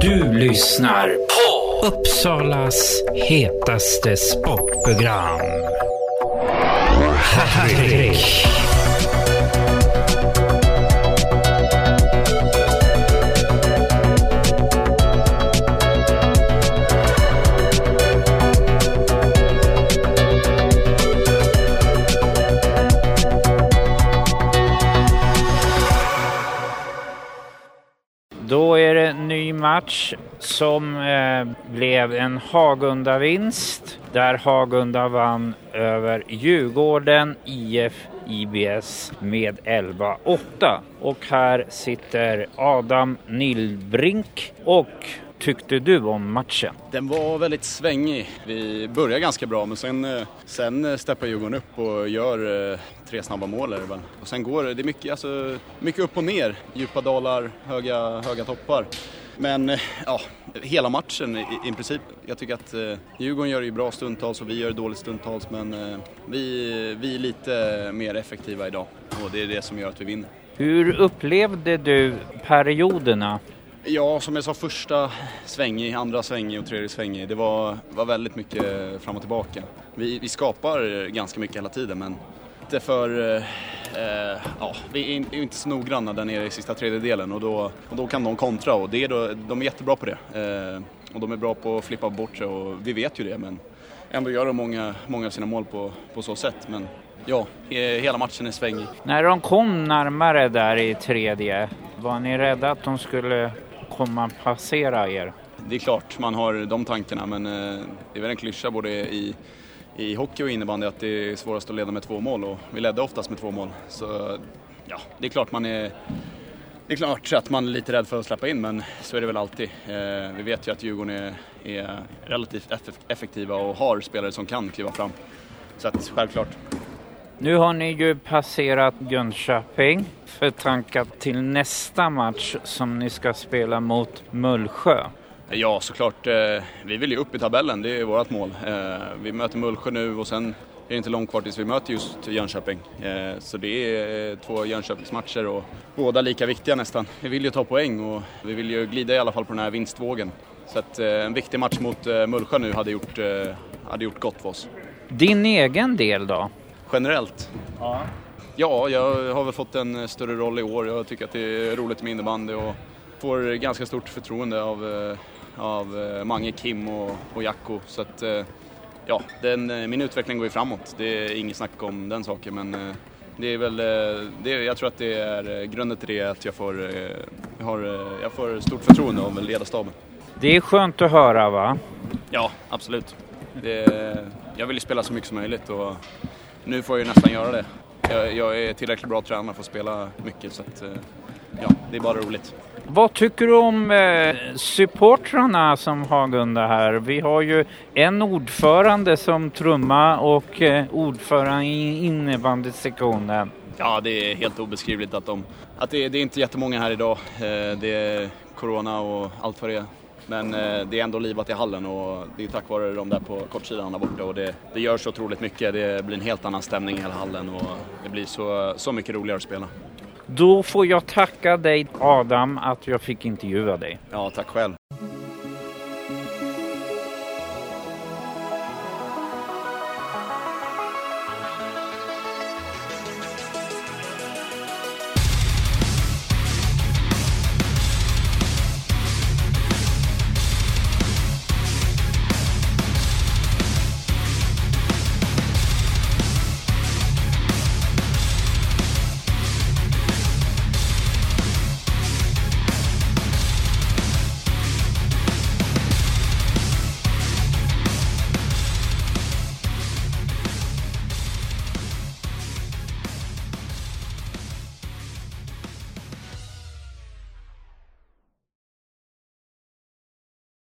Du lyssnar på Uppsalas hetaste sportprogram. Hattrick. Då är en match som eh, blev en Hagunda-vinst där Hagunda vann över Djurgården IF IBS med 11-8. Och här sitter Adam Nilbrink och tyckte du om matchen? Den var väldigt svängig. Vi började ganska bra men sen, eh, sen steppar Djurgården upp och gör eh, tre snabba mål. Är det väl. Och sen går det, det är mycket, alltså, mycket upp och ner, djupa dalar, höga, höga toppar. Men eh, ja, hela matchen i, i princip. Jag tycker att eh, Djurgården gör det ju bra stundtals och vi gör det dåligt stundtals men eh, vi, vi är lite mer effektiva idag och det är det som gör att vi vinner. Hur upplevde du perioderna? Ja, som jag sa, första svängig, andra svängig och tredje svängig. Det var, var väldigt mycket fram och tillbaka. Vi, vi skapar ganska mycket hela tiden men inte för... Eh, ja, vi är inte så noggranna där nere i sista tredjedelen och då, och då kan de kontra och det är då, de är jättebra på det. Eh, och de är bra på att flippa bort sig och vi vet ju det men ändå gör de många, många av sina mål på, på så sätt. Men ja, hela matchen är svängig. När de kom närmare där i tredje, var ni rädda att de skulle komma passera er? Det är klart man har de tankarna men eh, det är väl en klyscha både i i hockey och innebandy att det är svårast att leda med två mål och vi ledde oftast med två mål. Så ja, det är klart man är det är klart att man är lite rädd för att släppa in men så är det väl alltid. Eh, vi vet ju att Djurgården är, är relativt effektiva och har spelare som kan kliva fram. Så att självklart. Nu har ni ju passerat Jönköping för tankar till nästa match som ni ska spela mot Mullsjö. Ja, såklart. Eh, vi vill ju upp i tabellen, det är vårt mål. Eh, vi möter Mullsjö nu och sen är det inte långt kvar tills vi möter just Jönköping. Eh, så det är två Jönköpingsmatcher och båda lika viktiga nästan. Vi vill ju ta poäng och vi vill ju glida i alla fall på den här vinstvågen. Så att en viktig match mot Mullsjö nu hade gjort, hade gjort gott för oss. Din egen del då? Generellt? Ja. Ja, jag har väl fått en större roll i år. Jag tycker att det är roligt med innebandy och får ganska stort förtroende av av eh, Mange, Kim och, och Jacko. Så att, eh, ja, den, eh, min utveckling går ju framåt. Det är inget snack om den saken men det är väl, det, jag tror att det är grunden till det att jag får, jag har, jag får stort förtroende av ledarstaben. Det är skönt att höra va? Ja, absolut. Det, jag vill ju spela så mycket som möjligt och nu får jag ju nästan göra det. Jag, jag är tillräckligt bra tränare för att spela mycket så att, ja, det är bara roligt. Vad tycker du om eh, supportrarna som Hagunda här? Vi har ju en ordförande som trumma och eh, ordförande i innebandysektionen. Ja, det är helt obeskrivligt att, de, att det, det är inte jättemånga här idag. Eh, det är corona och allt vad det är. Men eh, det är ändå livat i hallen och det är tack vare de där på kortsidan där borta och det, det gör så otroligt mycket. Det blir en helt annan stämning i hela hallen och det blir så, så mycket roligare att spela. Då får jag tacka dig Adam att jag fick intervjua dig. Ja, tack själv.